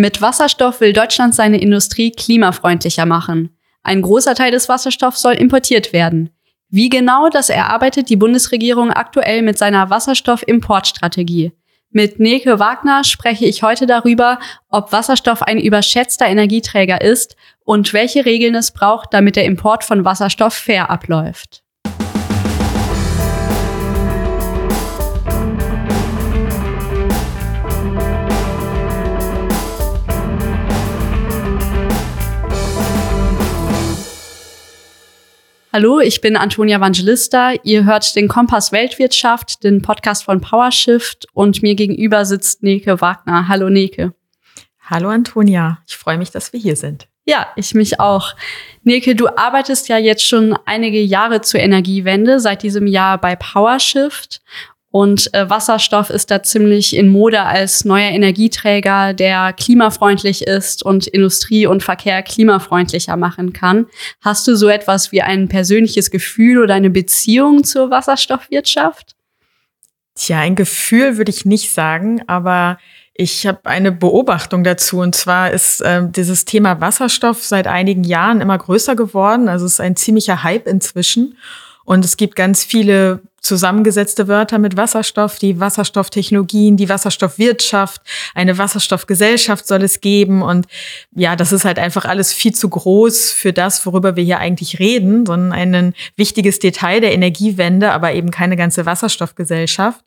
Mit Wasserstoff will Deutschland seine Industrie klimafreundlicher machen. Ein großer Teil des Wasserstoffs soll importiert werden. Wie genau, das erarbeitet die Bundesregierung aktuell mit seiner Wasserstoffimportstrategie. Mit Neke Wagner spreche ich heute darüber, ob Wasserstoff ein überschätzter Energieträger ist und welche Regeln es braucht, damit der Import von Wasserstoff fair abläuft. Hallo, ich bin Antonia Evangelista. Ihr hört den Kompass Weltwirtschaft, den Podcast von PowerShift und mir gegenüber sitzt Neke Wagner. Hallo Neke. Hallo Antonia, ich freue mich, dass wir hier sind. Ja, ich mich auch. Neke, du arbeitest ja jetzt schon einige Jahre zur Energiewende, seit diesem Jahr bei PowerShift und äh, Wasserstoff ist da ziemlich in Mode als neuer Energieträger, der klimafreundlich ist und Industrie und Verkehr klimafreundlicher machen kann. Hast du so etwas wie ein persönliches Gefühl oder eine Beziehung zur Wasserstoffwirtschaft? Tja, ein Gefühl würde ich nicht sagen, aber ich habe eine Beobachtung dazu. Und zwar ist äh, dieses Thema Wasserstoff seit einigen Jahren immer größer geworden. Also es ist ein ziemlicher Hype inzwischen. Und es gibt ganz viele zusammengesetzte Wörter mit Wasserstoff, die Wasserstofftechnologien, die Wasserstoffwirtschaft, eine Wasserstoffgesellschaft soll es geben. Und ja, das ist halt einfach alles viel zu groß für das, worüber wir hier eigentlich reden, sondern ein wichtiges Detail der Energiewende, aber eben keine ganze Wasserstoffgesellschaft.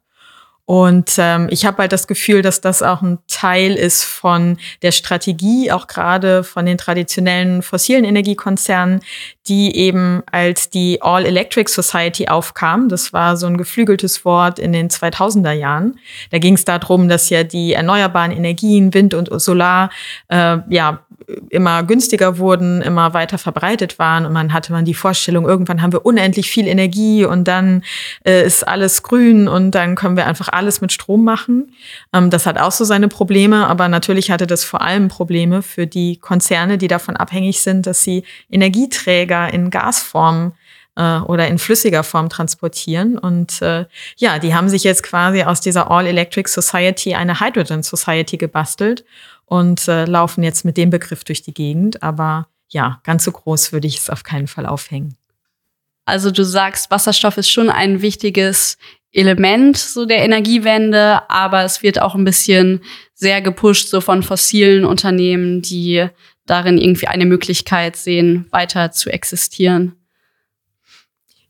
Und ähm, ich habe halt das Gefühl, dass das auch ein Teil ist von der Strategie, auch gerade von den traditionellen fossilen Energiekonzernen, die eben als die All-Electric Society aufkam. Das war so ein geflügeltes Wort in den 2000er Jahren. Da ging es darum, dass ja die erneuerbaren Energien, Wind und Solar, äh, ja immer günstiger wurden, immer weiter verbreitet waren und man hatte man die Vorstellung, irgendwann haben wir unendlich viel Energie und dann äh, ist alles grün und dann können wir einfach alles mit Strom machen. Ähm, das hat auch so seine Probleme, aber natürlich hatte das vor allem Probleme für die Konzerne, die davon abhängig sind, dass sie Energieträger Träger in Gasform äh, oder in flüssiger Form transportieren. Und äh, ja, die haben sich jetzt quasi aus dieser All-Electric Society eine Hydrogen Society gebastelt und äh, laufen jetzt mit dem Begriff durch die Gegend. Aber ja, ganz so groß würde ich es auf keinen Fall aufhängen. Also du sagst, Wasserstoff ist schon ein wichtiges Element so der Energiewende, aber es wird auch ein bisschen sehr gepusht so von fossilen Unternehmen, die darin irgendwie eine Möglichkeit sehen, weiter zu existieren.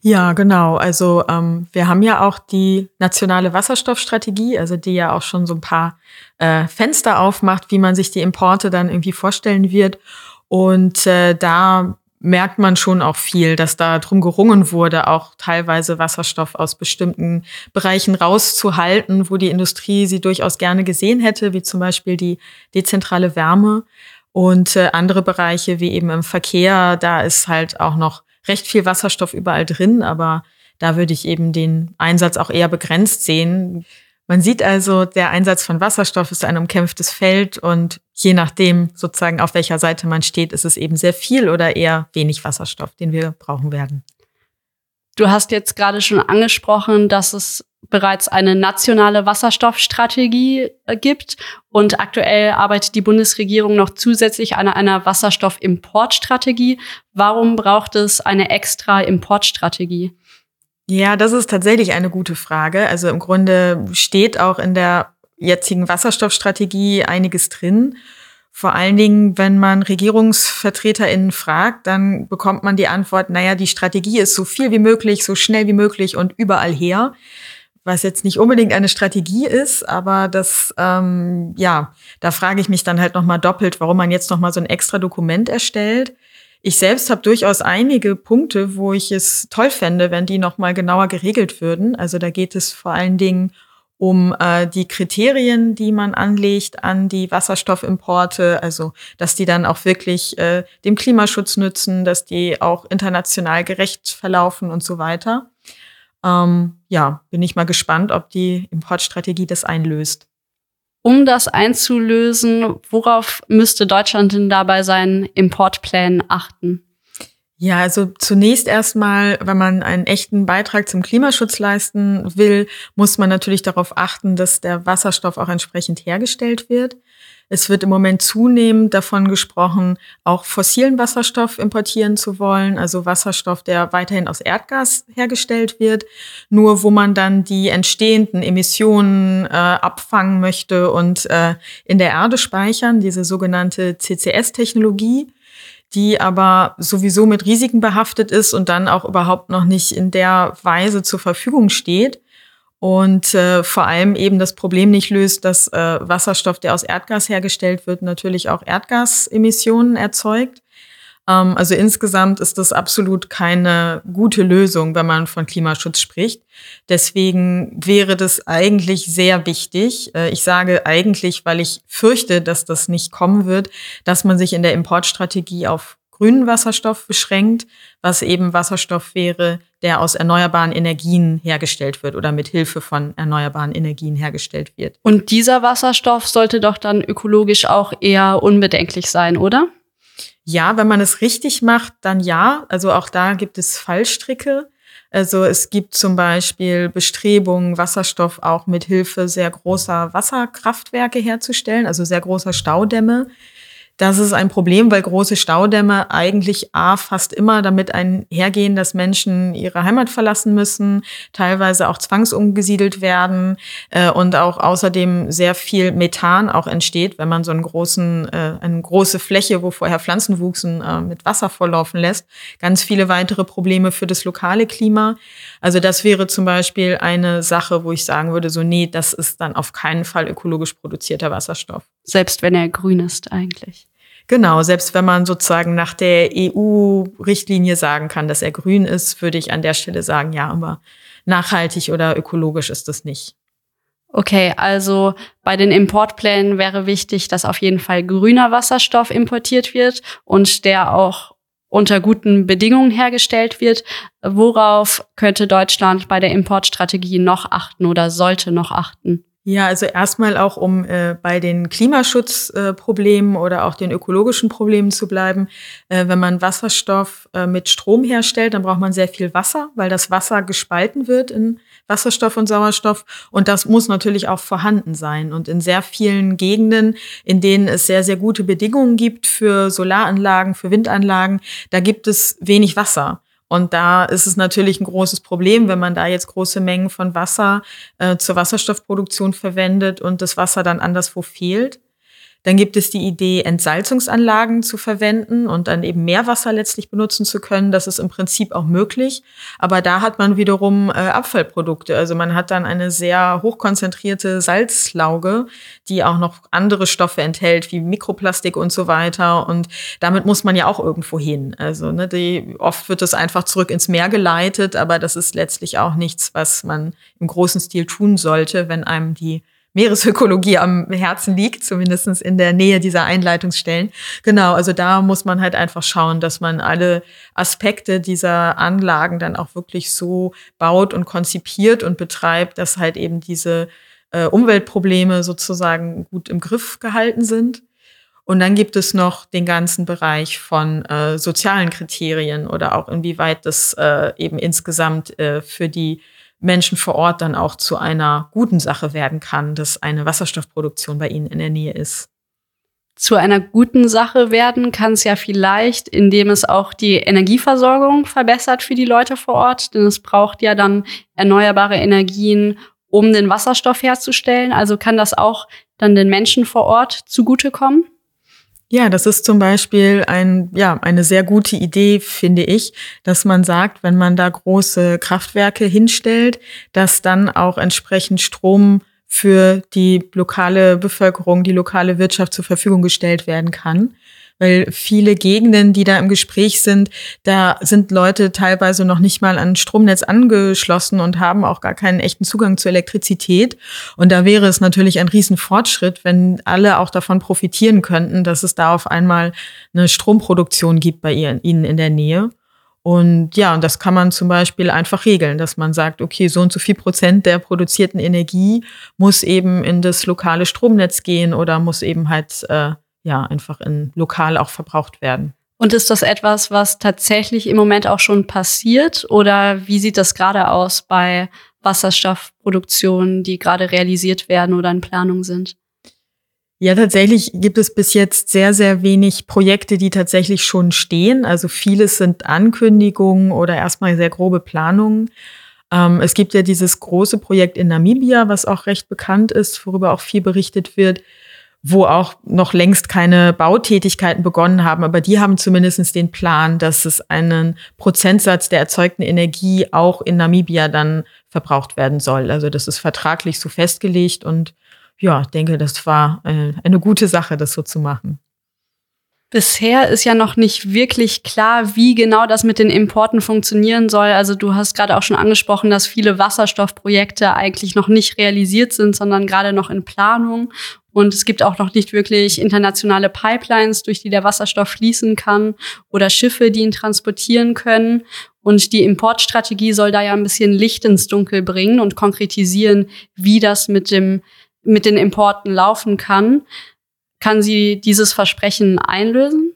Ja, genau. Also ähm, wir haben ja auch die nationale Wasserstoffstrategie, also die ja auch schon so ein paar äh, Fenster aufmacht, wie man sich die Importe dann irgendwie vorstellen wird. Und äh, da merkt man schon auch viel, dass da drum gerungen wurde, auch teilweise Wasserstoff aus bestimmten Bereichen rauszuhalten, wo die Industrie sie durchaus gerne gesehen hätte, wie zum Beispiel die dezentrale Wärme. Und äh, andere Bereiche wie eben im Verkehr, da ist halt auch noch recht viel Wasserstoff überall drin, aber da würde ich eben den Einsatz auch eher begrenzt sehen. Man sieht also, der Einsatz von Wasserstoff ist ein umkämpftes Feld und je nachdem sozusagen, auf welcher Seite man steht, ist es eben sehr viel oder eher wenig Wasserstoff, den wir brauchen werden. Du hast jetzt gerade schon angesprochen, dass es bereits eine nationale Wasserstoffstrategie äh, gibt und aktuell arbeitet die Bundesregierung noch zusätzlich an einer Wasserstoffimportstrategie. Warum braucht es eine extra Importstrategie? Ja, das ist tatsächlich eine gute Frage. Also im Grunde steht auch in der jetzigen Wasserstoffstrategie einiges drin. Vor allen Dingen, wenn man RegierungsvertreterInnen fragt, dann bekommt man die Antwort, naja, die Strategie ist so viel wie möglich, so schnell wie möglich und überall her was jetzt nicht unbedingt eine Strategie ist, aber das, ähm, ja, da frage ich mich dann halt nochmal doppelt, warum man jetzt nochmal so ein extra Dokument erstellt. Ich selbst habe durchaus einige Punkte, wo ich es toll fände, wenn die nochmal genauer geregelt würden. Also da geht es vor allen Dingen um äh, die Kriterien, die man anlegt an die Wasserstoffimporte, also dass die dann auch wirklich äh, dem Klimaschutz nützen, dass die auch international gerecht verlaufen und so weiter. Ähm, ja, bin ich mal gespannt, ob die Importstrategie das einlöst. Um das einzulösen, worauf müsste Deutschland denn dabei seinen Importplänen achten? Ja, also zunächst erstmal, wenn man einen echten Beitrag zum Klimaschutz leisten will, muss man natürlich darauf achten, dass der Wasserstoff auch entsprechend hergestellt wird. Es wird im Moment zunehmend davon gesprochen, auch fossilen Wasserstoff importieren zu wollen, also Wasserstoff, der weiterhin aus Erdgas hergestellt wird, nur wo man dann die entstehenden Emissionen äh, abfangen möchte und äh, in der Erde speichern, diese sogenannte CCS-Technologie die aber sowieso mit Risiken behaftet ist und dann auch überhaupt noch nicht in der Weise zur Verfügung steht und äh, vor allem eben das Problem nicht löst, dass äh, Wasserstoff, der aus Erdgas hergestellt wird, natürlich auch Erdgasemissionen erzeugt. Ähm, also insgesamt ist das absolut keine gute Lösung, wenn man von Klimaschutz spricht. Deswegen wäre das eigentlich sehr wichtig. Äh, ich sage eigentlich, weil ich fürchte, dass das nicht kommen wird, dass man sich in der Importstrategie auf grünen Wasserstoff beschränkt, was eben Wasserstoff wäre, der aus erneuerbaren Energien hergestellt wird oder mit Hilfe von erneuerbaren Energien hergestellt wird. Und dieser Wasserstoff sollte doch dann ökologisch auch eher unbedenklich sein, oder? Ja, wenn man es richtig macht, dann ja. Also auch da gibt es Fallstricke. Also es gibt zum Beispiel Bestrebungen, Wasserstoff auch mit Hilfe sehr großer Wasserkraftwerke herzustellen, also sehr großer Staudämme, das ist ein Problem, weil große Staudämme eigentlich A, fast immer damit einhergehen, dass Menschen ihre Heimat verlassen müssen, teilweise auch zwangsumgesiedelt werden äh, und auch außerdem sehr viel Methan auch entsteht, wenn man so einen großen, äh, eine große Fläche, wo vorher Pflanzen wuchsen, äh, mit Wasser volllaufen lässt. Ganz viele weitere Probleme für das lokale Klima. Also das wäre zum Beispiel eine Sache, wo ich sagen würde, so nee, das ist dann auf keinen Fall ökologisch produzierter Wasserstoff. Selbst wenn er grün ist eigentlich. Genau, selbst wenn man sozusagen nach der EU-Richtlinie sagen kann, dass er grün ist, würde ich an der Stelle sagen, ja, aber nachhaltig oder ökologisch ist das nicht. Okay, also bei den Importplänen wäre wichtig, dass auf jeden Fall grüner Wasserstoff importiert wird und der auch unter guten Bedingungen hergestellt wird. Worauf könnte Deutschland bei der Importstrategie noch achten oder sollte noch achten? Ja, also erstmal auch, um äh, bei den Klimaschutzproblemen äh, oder auch den ökologischen Problemen zu bleiben. Äh, wenn man Wasserstoff äh, mit Strom herstellt, dann braucht man sehr viel Wasser, weil das Wasser gespalten wird in Wasserstoff und Sauerstoff. Und das muss natürlich auch vorhanden sein. Und in sehr vielen Gegenden, in denen es sehr, sehr gute Bedingungen gibt für Solaranlagen, für Windanlagen, da gibt es wenig Wasser. Und da ist es natürlich ein großes Problem, wenn man da jetzt große Mengen von Wasser äh, zur Wasserstoffproduktion verwendet und das Wasser dann anderswo fehlt. Dann gibt es die Idee, Entsalzungsanlagen zu verwenden und dann eben Meerwasser letztlich benutzen zu können. Das ist im Prinzip auch möglich. Aber da hat man wiederum äh, Abfallprodukte. Also man hat dann eine sehr hochkonzentrierte Salzlauge, die auch noch andere Stoffe enthält, wie Mikroplastik und so weiter. Und damit muss man ja auch irgendwo hin. Also ne, die, oft wird es einfach zurück ins Meer geleitet, aber das ist letztlich auch nichts, was man im großen Stil tun sollte, wenn einem die Meeresökologie am Herzen liegt, zumindestens in der Nähe dieser Einleitungsstellen. Genau, also da muss man halt einfach schauen, dass man alle Aspekte dieser Anlagen dann auch wirklich so baut und konzipiert und betreibt, dass halt eben diese äh, Umweltprobleme sozusagen gut im Griff gehalten sind. Und dann gibt es noch den ganzen Bereich von äh, sozialen Kriterien oder auch inwieweit das äh, eben insgesamt äh, für die Menschen vor Ort dann auch zu einer guten Sache werden kann, dass eine Wasserstoffproduktion bei ihnen in der Nähe ist. Zu einer guten Sache werden kann es ja vielleicht, indem es auch die Energieversorgung verbessert für die Leute vor Ort, denn es braucht ja dann erneuerbare Energien, um den Wasserstoff herzustellen. Also kann das auch dann den Menschen vor Ort zugutekommen? Ja, das ist zum Beispiel ein, ja, eine sehr gute Idee, finde ich, dass man sagt, wenn man da große Kraftwerke hinstellt, dass dann auch entsprechend Strom für die lokale Bevölkerung, die lokale Wirtschaft zur Verfügung gestellt werden kann weil viele Gegenden, die da im Gespräch sind, da sind Leute teilweise noch nicht mal an Stromnetz angeschlossen und haben auch gar keinen echten Zugang zur Elektrizität. Und da wäre es natürlich ein Riesenfortschritt, wenn alle auch davon profitieren könnten, dass es da auf einmal eine Stromproduktion gibt bei ihnen in der Nähe. Und ja, und das kann man zum Beispiel einfach regeln, dass man sagt, okay, so und so viel Prozent der produzierten Energie muss eben in das lokale Stromnetz gehen oder muss eben halt äh, ja einfach in lokal auch verbraucht werden. Und ist das etwas, was tatsächlich im Moment auch schon passiert? Oder wie sieht das gerade aus bei Wasserstoffproduktionen, die gerade realisiert werden oder in Planung sind? Ja, tatsächlich gibt es bis jetzt sehr, sehr wenig Projekte, die tatsächlich schon stehen. Also vieles sind Ankündigungen oder erstmal sehr grobe Planungen. Ähm, es gibt ja dieses große Projekt in Namibia, was auch recht bekannt ist, worüber auch viel berichtet wird, wo auch noch längst keine Bautätigkeiten begonnen haben, aber die haben zumindest den Plan, dass es einen Prozentsatz der erzeugten Energie auch in Namibia dann verbraucht werden soll. Also das ist vertraglich so festgelegt und ja, denke, das war äh, eine gute Sache, das so zu machen. Bisher ist ja noch nicht wirklich klar, wie genau das mit den Importen funktionieren soll. Also du hast gerade auch schon angesprochen, dass viele Wasserstoffprojekte eigentlich noch nicht realisiert sind, sondern gerade noch in Planung. Und es gibt auch noch nicht wirklich internationale Pipelines, durch die der Wasserstoff fließen kann oder Schiffe, die ihn transportieren können. Und die Importstrategie soll da ja ein bisschen Licht ins Dunkel bringen und konkretisieren, wie das mit dem mit den Importen laufen kann. Kann sie dieses Versprechen einlösen?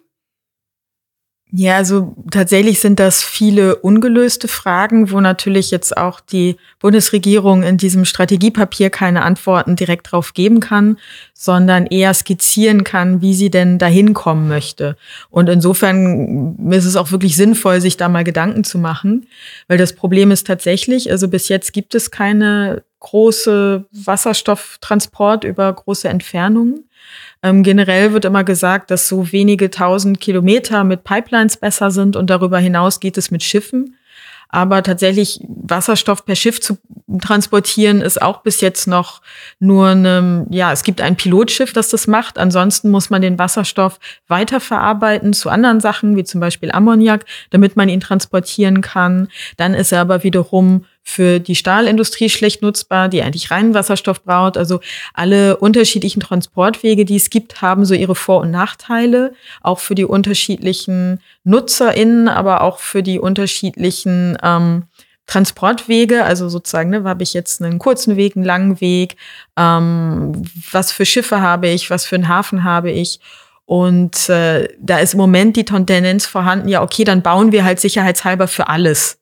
Ja, also tatsächlich sind das viele ungelöste Fragen, wo natürlich jetzt auch die Bundesregierung in diesem Strategiepapier keine Antworten direkt drauf geben kann, sondern eher skizzieren kann, wie sie denn dahin kommen möchte. Und insofern ist es auch wirklich sinnvoll, sich da mal Gedanken zu machen, weil das Problem ist tatsächlich, also bis jetzt gibt es keine große Wasserstofftransport über große Entfernungen. Ähm, generell wird immer gesagt, dass so wenige tausend Kilometer mit Pipelines besser sind und darüber hinaus geht es mit Schiffen. Aber tatsächlich Wasserstoff per Schiff zu transportieren ist auch bis jetzt noch nur eine, ja, es gibt ein Pilotschiff, das das macht. Ansonsten muss man den Wasserstoff weiterverarbeiten zu anderen Sachen, wie zum Beispiel Ammoniak, damit man ihn transportieren kann. Dann ist er aber wiederum für die Stahlindustrie schlecht nutzbar, die eigentlich reinen Wasserstoff braucht. Also alle unterschiedlichen Transportwege, die es gibt, haben so ihre Vor- und Nachteile, auch für die unterschiedlichen NutzerInnen, aber auch für die unterschiedlichen ähm, Transportwege, also sozusagen, ne, habe ich jetzt einen kurzen Weg, einen langen Weg, ähm, was für Schiffe habe ich, was für einen Hafen habe ich. Und äh, da ist im Moment die Tendenz vorhanden, ja, okay, dann bauen wir halt sicherheitshalber für alles.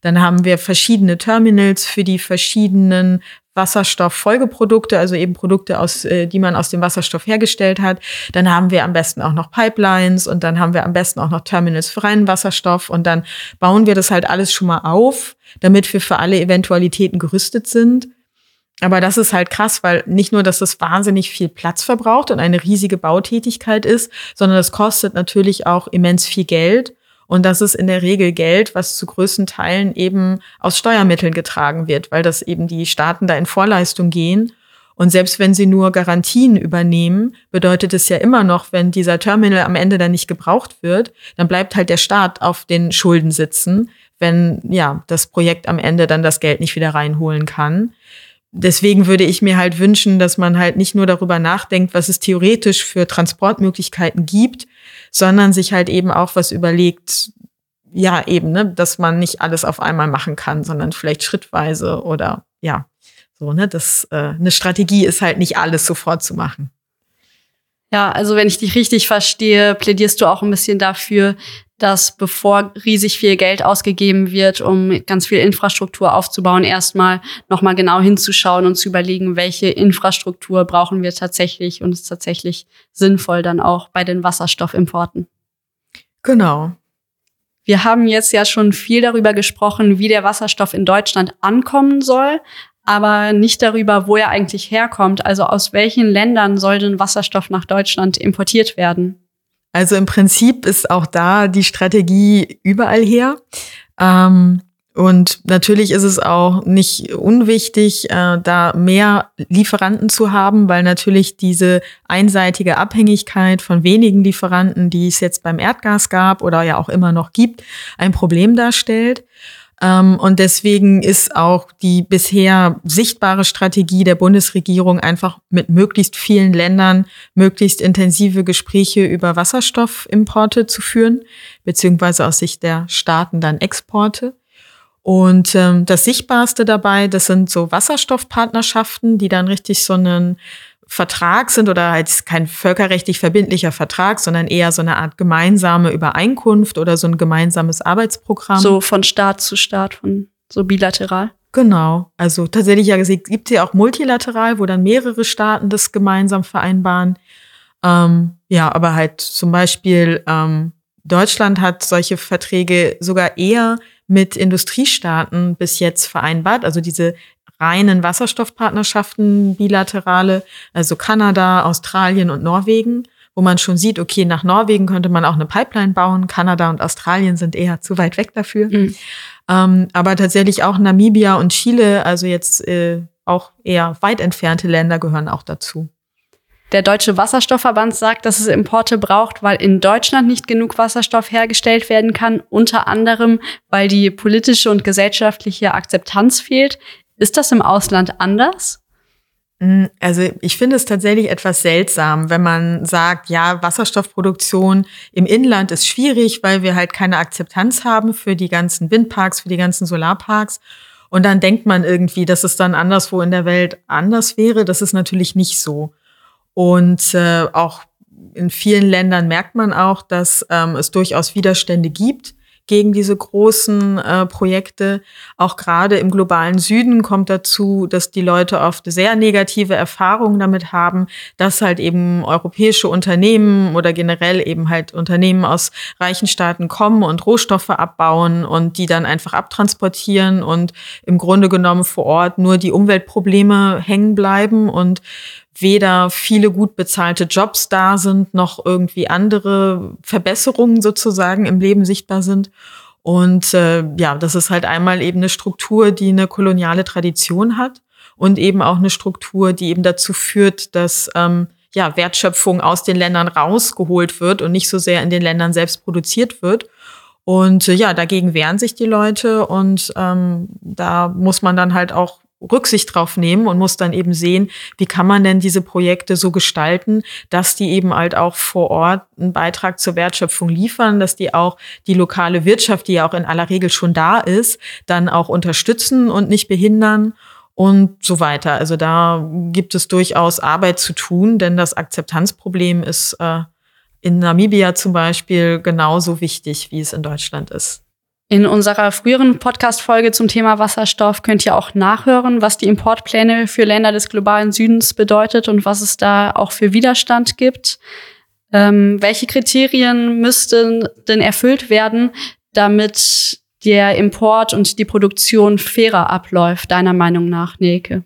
Dann haben wir verschiedene Terminals für die verschiedenen Wasserstofffolgeprodukte, also eben Produkte, aus, äh, die man aus dem Wasserstoff hergestellt hat. Dann haben wir am besten auch noch Pipelines und dann haben wir am besten auch noch Terminals für reinen Wasserstoff und dann bauen wir das halt alles schon mal auf, damit wir für alle Eventualitäten gerüstet sind. Aber das ist halt krass, weil nicht nur, dass das wahnsinnig viel Platz verbraucht und eine riesige Bautätigkeit ist, sondern das kostet natürlich auch immens viel Geld. Und das ist in der Regel Geld, was zu größten Teilen eben aus Steuermitteln getragen wird, weil das eben die Staaten da in Vorleistung gehen. Und selbst wenn sie nur Garantien übernehmen, bedeutet es ja immer noch, wenn dieser Terminal am Ende dann nicht gebraucht wird, dann bleibt halt der Staat auf den Schulden sitzen, wenn ja das Projekt am Ende dann das Geld nicht wieder reinholen kann. Deswegen würde ich mir halt wünschen, dass man halt nicht nur darüber nachdenkt, was es theoretisch für Transportmöglichkeiten gibt, sondern sich halt eben auch was überlegt, ja, eben, ne, dass man nicht alles auf einmal machen kann, sondern vielleicht schrittweise oder ja, so, ne, das äh, eine Strategie ist halt nicht alles sofort zu machen. Ja, also wenn ich dich richtig verstehe, plädierst du auch ein bisschen dafür, dass bevor riesig viel Geld ausgegeben wird, um ganz viel Infrastruktur aufzubauen, erstmal nochmal genau hinzuschauen und zu überlegen, welche Infrastruktur brauchen wir tatsächlich und ist tatsächlich sinnvoll dann auch bei den Wasserstoffimporten. Genau. Wir haben jetzt ja schon viel darüber gesprochen, wie der Wasserstoff in Deutschland ankommen soll, aber nicht darüber, wo er eigentlich herkommt. Also aus welchen Ländern soll denn Wasserstoff nach Deutschland importiert werden? Also im Prinzip ist auch da die Strategie überall her. Ähm, und natürlich ist es auch nicht unwichtig, äh, da mehr Lieferanten zu haben, weil natürlich diese einseitige Abhängigkeit von wenigen Lieferanten, die es jetzt beim Erdgas gab oder ja auch immer noch gibt, ein Problem darstellt. Ähm, und deswegen ist auch die bisher sichtbare Strategie der Bundesregierung einfach mit möglichst vielen Ländern möglichst intensive Gespräche über Wasserstoffimporte zu führen, beziehungsweise aus Sicht der Staaten dann Exporte. Und ähm, das Sichtbarste dabei, das sind so Wasserstoffpartnerschaften, die dann richtig so einen Vertrag sind oder halt kein völkerrechtlich verbindlicher Vertrag, sondern eher so eine Art gemeinsame Übereinkunft oder so ein gemeinsames Arbeitsprogramm. So von Staat zu Staat, von so bilateral. Genau. Also tatsächlich ja, gibt es ja auch multilateral, wo dann mehrere Staaten das gemeinsam vereinbaren. Ähm, ja, aber halt zum Beispiel ähm, Deutschland hat solche Verträge sogar eher mit Industriestaaten bis jetzt vereinbart. Also diese reinen Wasserstoffpartnerschaften, bilaterale, also Kanada, Australien und Norwegen, wo man schon sieht, okay, nach Norwegen könnte man auch eine Pipeline bauen. Kanada und Australien sind eher zu weit weg dafür. Mhm. Ähm, aber tatsächlich auch Namibia und Chile, also jetzt äh, auch eher weit entfernte Länder gehören auch dazu. Der Deutsche Wasserstoffverband sagt, dass es Importe braucht, weil in Deutschland nicht genug Wasserstoff hergestellt werden kann, unter anderem, weil die politische und gesellschaftliche Akzeptanz fehlt. Ist das im Ausland anders? Mm, also ich finde es tatsächlich etwas seltsam, wenn man sagt, ja, Wasserstoffproduktion im Inland ist schwierig, weil wir halt keine Akzeptanz haben für die ganzen Windparks, für die ganzen Solarparks. Und dann denkt man irgendwie, dass es dann anderswo in der Welt anders wäre. Das ist natürlich nicht so. Und äh, auch in vielen Ländern merkt man auch, dass ähm, es durchaus Widerstände gibt gegen diese großen äh, Projekte. Auch gerade im globalen Süden kommt dazu, dass die Leute oft sehr negative Erfahrungen damit haben, dass halt eben europäische Unternehmen oder generell eben halt Unternehmen aus reichen Staaten kommen und Rohstoffe abbauen und die dann einfach abtransportieren und im Grunde genommen vor Ort nur die Umweltprobleme hängen bleiben und weder viele gut bezahlte Jobs da sind, noch irgendwie andere Verbesserungen sozusagen im Leben sichtbar sind. Und äh, ja, das ist halt einmal eben eine Struktur, die eine koloniale Tradition hat und eben auch eine Struktur, die eben dazu führt, dass ähm, ja, Wertschöpfung aus den Ländern rausgeholt wird und nicht so sehr in den Ländern selbst produziert wird. Und äh, ja, dagegen wehren sich die Leute und ähm, da muss man dann halt auch Rücksicht drauf nehmen und muss dann eben sehen, wie kann man denn diese Projekte so gestalten, dass die eben halt auch vor Ort einen Beitrag zur Wertschöpfung liefern, dass die auch die lokale Wirtschaft, die ja auch in aller Regel schon da ist, dann auch unterstützen und nicht behindern und so weiter. Also da gibt es durchaus Arbeit zu tun, denn das Akzeptanzproblem ist äh, in Namibia zum Beispiel genauso wichtig, wie es in Deutschland ist. In unserer früheren Podcast-Folge zum Thema Wasserstoff könnt ihr auch nachhören, was die Importpläne für Länder des globalen Südens bedeutet und was es da auch für Widerstand gibt. Ähm, welche Kriterien müssten denn erfüllt werden, damit der Import und die Produktion fairer abläuft, deiner Meinung nach, Nelke?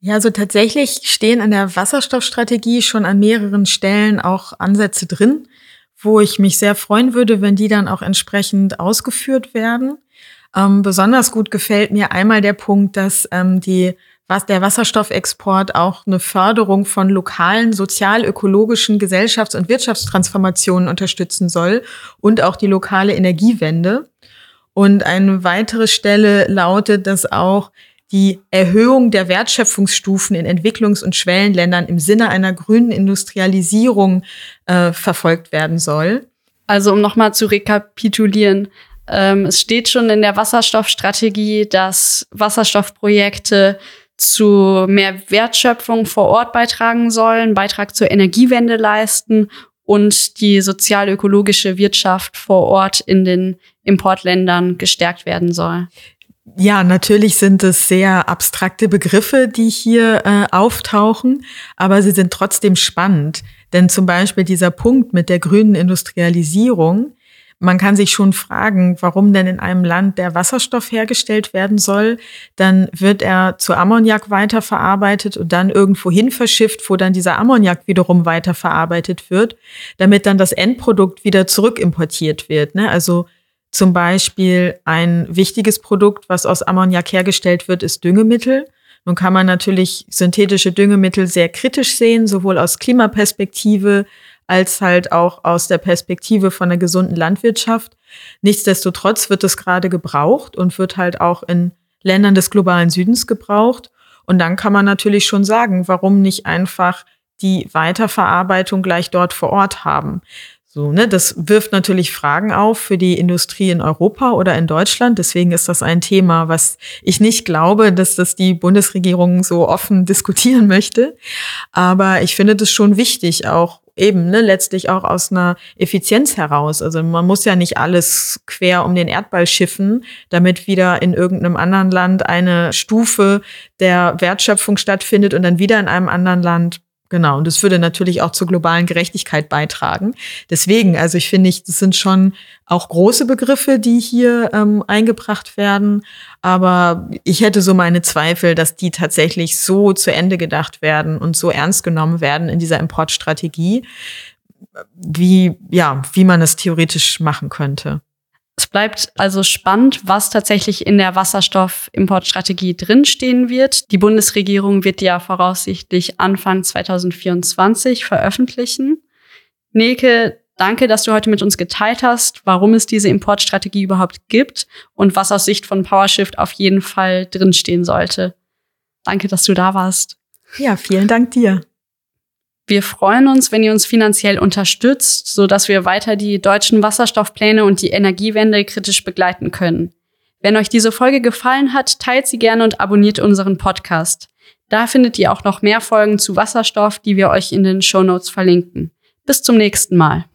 Ja, also tatsächlich stehen in der Wasserstoffstrategie schon an mehreren Stellen auch Ansätze drin wo ich mich sehr freuen würde, wenn die dann auch entsprechend ausgeführt werden. Ähm, besonders gut gefällt mir einmal der Punkt, dass ähm, die, was der Wasserstoffexport auch eine Förderung von lokalen sozial-ökologischen Gesellschafts- und Wirtschaftstransformationen unterstützen soll und auch die lokale Energiewende. Und eine weitere Stelle lautet, dass auch die Erhöhung der Wertschöpfungsstufen in Entwicklungs- und Schwellenländern im Sinne einer grünen Industrialisierung äh, verfolgt werden soll. Also um nochmal zu rekapitulieren, ähm, es steht schon in der Wasserstoffstrategie, dass Wasserstoffprojekte zu mehr Wertschöpfung vor Ort beitragen sollen, Beitrag zur Energiewende leisten und die sozial-ökologische Wirtschaft vor Ort in den Importländern gestärkt werden soll. Ja, natürlich sind es sehr abstrakte Begriffe, die hier äh, auftauchen, aber sie sind trotzdem spannend. Denn zum Beispiel dieser Punkt mit der grünen Industrialisierung, man kann sich schon fragen, warum denn in einem Land der Wasserstoff hergestellt werden soll. Dann wird er zu Ammoniak weiterverarbeitet und dann irgendwo hin verschifft, wo dann dieser Ammoniak wiederum weiterverarbeitet wird, damit dann das Endprodukt wieder zurückimportiert wird. Ne? Also zum Beispiel ein wichtiges Produkt, was aus Ammoniak hergestellt wird, ist Düngemittel. Nun kann man natürlich synthetische Düngemittel sehr kritisch sehen, sowohl aus Klimaperspektive als halt auch aus der Perspektive von einer gesunden Landwirtschaft. Nichtsdestotrotz wird es gerade gebraucht und wird halt auch in Ländern des globalen Südens gebraucht. Und dann kann man natürlich schon sagen, warum nicht einfach die Weiterverarbeitung gleich dort vor Ort haben. So, ne, das wirft natürlich Fragen auf für die Industrie in Europa oder in Deutschland. Deswegen ist das ein Thema, was ich nicht glaube, dass das die Bundesregierung so offen diskutieren möchte. Aber ich finde das schon wichtig, auch eben ne, letztlich auch aus einer Effizienz heraus. Also man muss ja nicht alles quer um den Erdball schiffen, damit wieder in irgendeinem anderen Land eine Stufe der Wertschöpfung stattfindet und dann wieder in einem anderen Land Genau, und das würde natürlich auch zur globalen Gerechtigkeit beitragen. Deswegen, also ich finde, das sind schon auch große Begriffe, die hier ähm, eingebracht werden. Aber ich hätte so meine Zweifel, dass die tatsächlich so zu Ende gedacht werden und so ernst genommen werden in dieser Importstrategie, wie, ja, wie man es theoretisch machen könnte. Es bleibt also spannend, was tatsächlich in der Wasserstoffimportstrategie drinstehen wird. Die Bundesregierung wird ja voraussichtlich Anfang 2024 veröffentlichen. Neke, danke, dass du heute mit uns geteilt hast, warum es diese Importstrategie überhaupt gibt und was aus Sicht von PowerShift auf jeden Fall drinstehen sollte. Danke, dass du da warst. Ja, vielen Dank dir. Wir freuen uns, wenn ihr uns finanziell unterstützt, so dass wir weiter die deutschen Wasserstoffpläne und die Energiewende kritisch begleiten können. Wenn euch diese Folge gefallen hat, teilt sie gerne und abonniert unseren Podcast. Da findet ihr auch noch mehr Folgen zu Wasserstoff, die wir euch in den Show Notes verlinken. Bis zum nächsten Mal.